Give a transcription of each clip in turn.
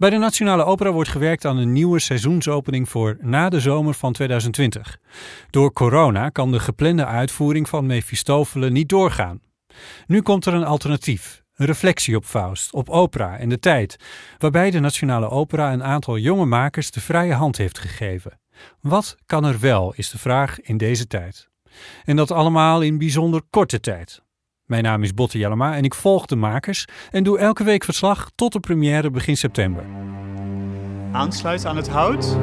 Bij de Nationale Opera wordt gewerkt aan een nieuwe seizoensopening voor na de zomer van 2020. Door corona kan de geplande uitvoering van Mephistofele niet doorgaan. Nu komt er een alternatief, een reflectie op Faust, op opera en de tijd, waarbij de Nationale Opera een aantal jonge makers de vrije hand heeft gegeven. Wat kan er wel, is de vraag in deze tijd. En dat allemaal in bijzonder korte tijd. Mijn naam is Botte Jellema en ik volg de makers en doe elke week verslag tot de première begin september. Aansluiten aan het hout.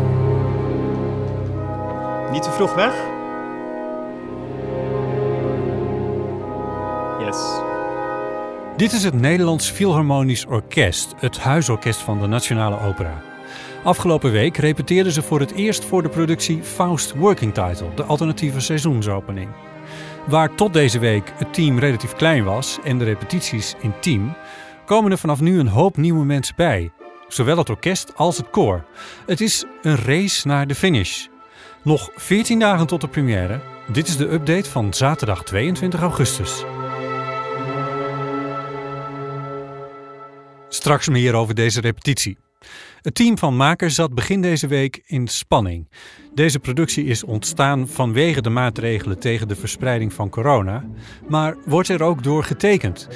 Niet te vroeg weg. Yes. Dit is het Nederlands Philharmonisch Orkest, het huisorkest van de Nationale Opera. Afgelopen week repeteerden ze voor het eerst voor de productie Faust Working Title, de alternatieve seizoensopening. Waar tot deze week het team relatief klein was en de repetities intiem, komen er vanaf nu een hoop nieuwe mensen bij. Zowel het orkest als het koor. Het is een race naar de finish. Nog 14 dagen tot de première. Dit is de update van zaterdag 22 augustus. Straks meer over deze repetitie. Het team van makers zat begin deze week in spanning. Deze productie is ontstaan vanwege de maatregelen tegen de verspreiding van corona, maar wordt er ook door getekend.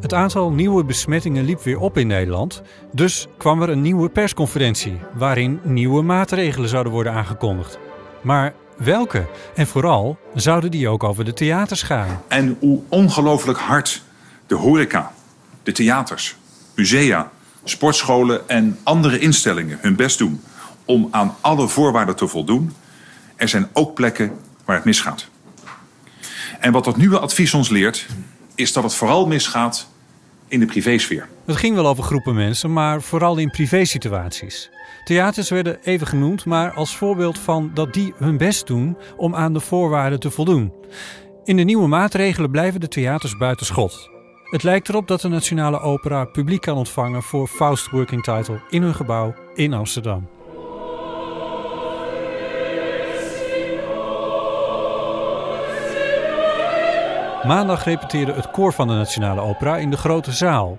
Het aantal nieuwe besmettingen liep weer op in Nederland, dus kwam er een nieuwe persconferentie waarin nieuwe maatregelen zouden worden aangekondigd. Maar welke? En vooral, zouden die ook over de theaters gaan? En hoe ongelooflijk hard de horeca, de theaters, musea, sportscholen en andere instellingen hun best doen om aan alle voorwaarden te voldoen. Er zijn ook plekken waar het misgaat. En wat dat nieuwe advies ons leert, is dat het vooral misgaat in de privésfeer. Het ging wel over groepen mensen, maar vooral in privésituaties. Theaters werden even genoemd, maar als voorbeeld van dat die hun best doen om aan de voorwaarden te voldoen. In de nieuwe maatregelen blijven de theaters buiten schot. Het lijkt erop dat de Nationale Opera publiek kan ontvangen voor Faust Working Title in hun gebouw in Amsterdam. Maandag repeteerde het koor van de Nationale Opera in de grote zaal.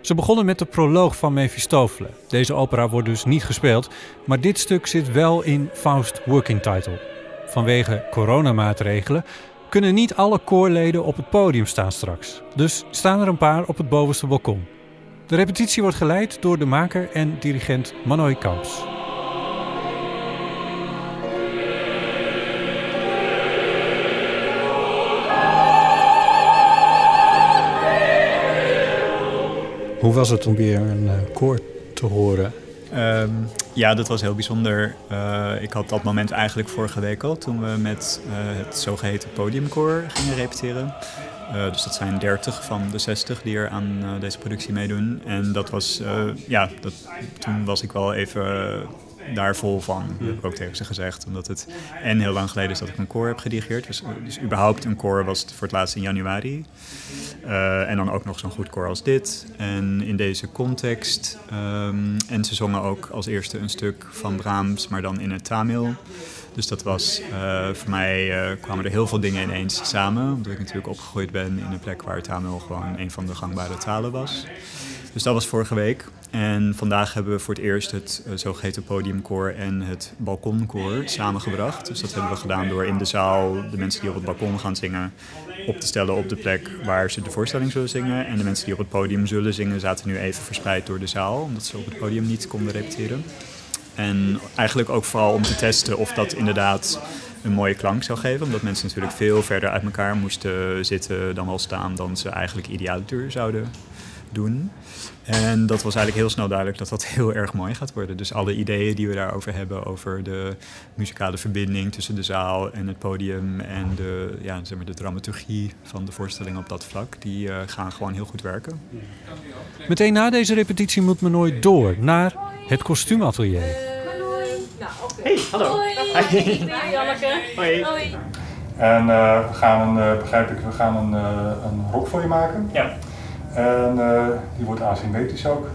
Ze begonnen met de proloog van Mephistofele. Deze opera wordt dus niet gespeeld, maar dit stuk zit wel in Faust Working Title. Vanwege coronamaatregelen kunnen niet alle koorleden op het podium staan straks. Dus staan er een paar op het bovenste balkon. De repetitie wordt geleid door de maker en dirigent Manoy Kamps. Hoe was het om weer een uh, koor te horen? Um, ja, dat was heel bijzonder. Uh, ik had dat moment eigenlijk vorige week al, toen we met uh, het zogeheten podiumkoor gingen repeteren. Uh, dus dat zijn 30 van de 60 die er aan deze productie meedoen. En dat was, ja, dat, toen was ik wel even daar vol van. Dat heb ik ook tegen ze gezegd. Omdat het en heel lang geleden is dat ik een koor heb gedirigeerd. Dus, dus überhaupt een koor was het voor het laatst in januari. Uh, en dan ook nog zo'n goed koor als dit. En in deze context. Um, en ze zongen ook als eerste een stuk van Brahms, maar dan in het Tamil. Dus dat was uh, voor mij uh, kwamen er heel veel dingen ineens samen. Omdat ik natuurlijk opgegroeid ben in een plek waar Tamil gewoon een van de gangbare talen was. Dus dat was vorige week. En vandaag hebben we voor het eerst het uh, zogeheten podiumkoor en het balkonkoor samengebracht. Dus dat hebben we gedaan door in de zaal de mensen die op het balkon gaan zingen op te stellen op de plek waar ze de voorstelling zullen zingen. En de mensen die op het podium zullen zingen zaten nu even verspreid door de zaal, omdat ze op het podium niet konden repeteren. En eigenlijk ook vooral om te testen of dat inderdaad een mooie klank zou geven. Omdat mensen natuurlijk veel verder uit elkaar moesten zitten dan wel staan dan ze eigenlijk idealiter zouden doen. En dat was eigenlijk heel snel duidelijk dat dat heel erg mooi gaat worden. Dus alle ideeën die we daarover hebben, over de muzikale verbinding tussen de zaal en het podium en de, ja, zeg maar de dramaturgie van de voorstelling op dat vlak, die uh, gaan gewoon heel goed werken. Meteen na deze repetitie moet men nooit door naar het kostuumatelier. Hey, hallo. Hoi. Hoi. Hoi, Janneke. Hoi. Hoi. En uh, we gaan een, uh, begrijp ik, we gaan een, uh, een rok voor je maken. Ja. En die wordt asymmetrisch ook.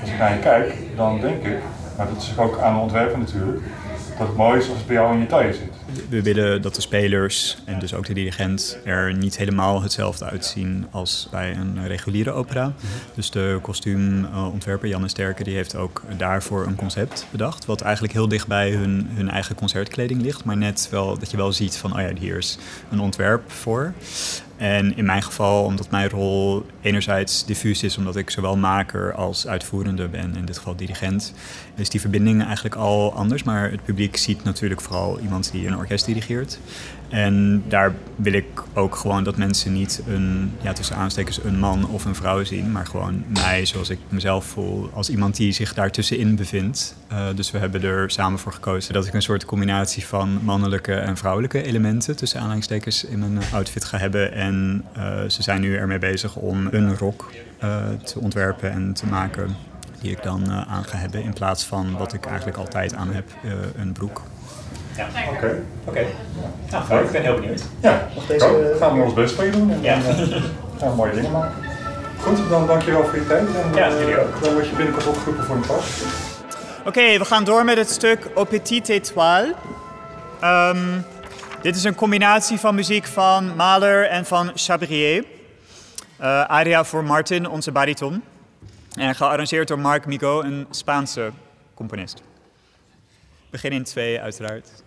als ik naar je kijk, dan denk ik, maar dat is ook aan de ontwerper natuurlijk, dat het mooi is als het bij jou in je taille zit. We willen dat de spelers en dus ook de dirigent er niet helemaal hetzelfde uitzien als bij een reguliere opera. Dus de kostuumontwerper Janne Sterke die heeft ook daarvoor een concept bedacht. Wat eigenlijk heel dicht bij hun, hun eigen concertkleding ligt. Maar net wel dat je wel ziet van, oh ja, hier is een ontwerp voor. En in mijn geval, omdat mijn rol enerzijds diffuus is, omdat ik zowel maker als uitvoerende ben, in dit geval dirigent, is die verbinding eigenlijk al anders. Maar het publiek ziet natuurlijk vooral iemand die een orkest dirigeert. En daar wil ik ook gewoon dat mensen niet een, ja, tussen aanstekens, een man of een vrouw zien, maar gewoon mij zoals ik mezelf voel, als iemand die zich daartussenin bevindt. Uh, dus we hebben er samen voor gekozen dat ik een soort combinatie van mannelijke en vrouwelijke elementen, tussen aanhalingstekens, in mijn outfit ga hebben. En uh, ze zijn nu ermee bezig om een rok uh, te ontwerpen en te maken die ik dan aan ga hebben in plaats van wat ik eigenlijk altijd aan heb, een broek. Ja. Oké. Oké. Nou, ik ben heel benieuwd. Ja, nog deze... gaan we ons best voor je doen en ja. dan uh, gaan we mooie dingen maken. Goed, dan dankjewel voor je tijd en ja, uh, dan word je binnenkort opgeroepen voor een pas. Oké, okay, we gaan door met het stuk Au Petit Étoile. Um, dit is een combinatie van muziek van Mahler en van Chabrier. Uh, aria voor Martin, onze bariton. En gearrangeerd door Marc Migo, een Spaanse componist. Begin in twee, uiteraard.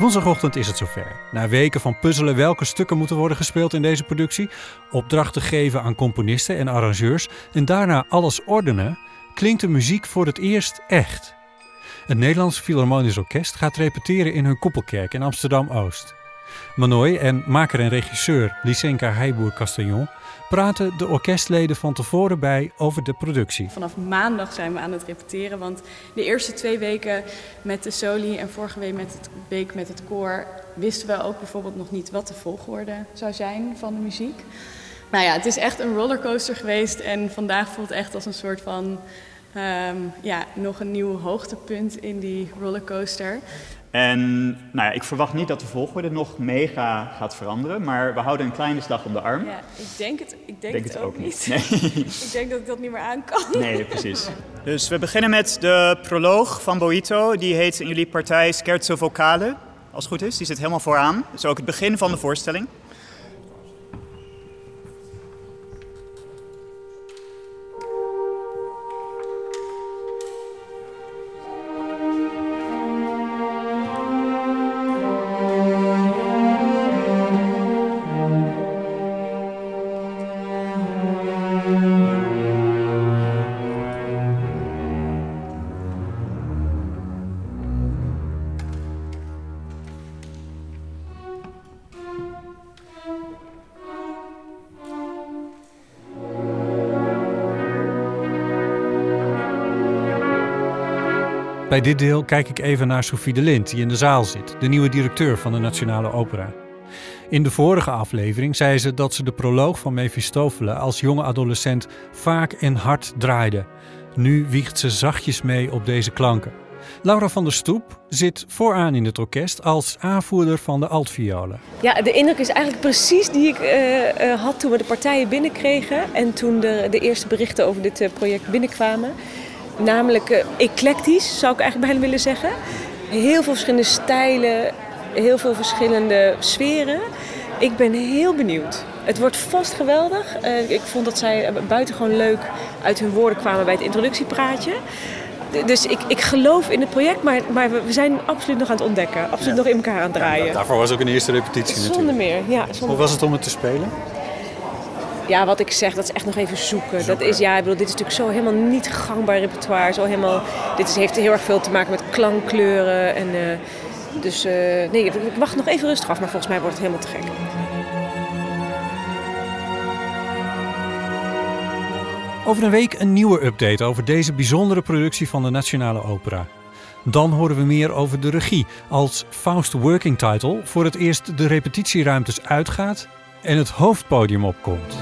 Woensdagochtend is het zover. Na weken van puzzelen welke stukken moeten worden gespeeld in deze productie, opdrachten geven aan componisten en arrangeurs en daarna alles ordenen, klinkt de muziek voor het eerst echt. Het Nederlands Philharmonisch Orkest gaat repeteren in hun koepelkerk in Amsterdam-Oost. Manoy en maker en regisseur Lysenka Heiboer-Castagnon praten de orkestleden van tevoren bij over de productie. Vanaf maandag zijn we aan het repeteren, want de eerste twee weken met de soli en vorige week met het, week met het koor wisten we ook bijvoorbeeld nog niet wat de volgorde zou zijn van de muziek. Nou ja, het is echt een rollercoaster geweest en vandaag voelt echt als een soort van um, ja, nog een nieuw hoogtepunt in die rollercoaster. En nou ja, ik verwacht niet dat de volgorde nog mega gaat veranderen, maar we houden een kleine slag om de arm. Ja, ik denk het, ik denk, denk het, het ook, niet. Nee. ik denk dat ik dat niet meer aan kan. Nee, precies. Dus we beginnen met de proloog van Boito. Die heet in jullie partij Scherzo Vocale, als het goed is. Die zit helemaal vooraan. Dat is ook het begin van de voorstelling. Bij dit deel kijk ik even naar Sophie de Lind, die in de zaal zit, de nieuwe directeur van de Nationale Opera. In de vorige aflevering zei ze dat ze de proloog van Mephistopheles als jonge adolescent vaak en hard draaide. Nu wiegt ze zachtjes mee op deze klanken. Laura van der Stoep zit vooraan in het orkest als aanvoerder van de altviolen. Ja, de indruk is eigenlijk precies die ik uh, uh, had toen we de partijen binnenkregen en toen de, de eerste berichten over dit uh, project binnenkwamen. Namelijk uh, eclectisch, zou ik eigenlijk bijna willen zeggen. Heel veel verschillende stijlen, heel veel verschillende sferen. Ik ben heel benieuwd. Het wordt vast geweldig. Uh, ik vond dat zij buitengewoon leuk uit hun woorden kwamen bij het introductiepraatje. Dus ik, ik geloof in het project, maar, maar we zijn absoluut nog aan het ontdekken. Absoluut ja. nog in elkaar aan het draaien. Ja, daarvoor was ook een eerste repetitie zonder natuurlijk. Meer, ja, zonder Hoe was het om het te spelen? Ja, wat ik zeg, dat is echt nog even zoeken. zoeken. Dat is, ja, ik bedoel, dit is natuurlijk zo helemaal niet gangbaar repertoire. Zo helemaal, dit is, heeft heel erg veel te maken met klankkleuren. En, uh, dus uh, nee, ik wacht nog even rustig af, maar volgens mij wordt het helemaal te gek. Over een week een nieuwe update over deze bijzondere productie van de Nationale Opera. Dan horen we meer over de regie, als Faust Working Title voor het eerst de repetitieruimtes uitgaat en het hoofdpodium opkomt.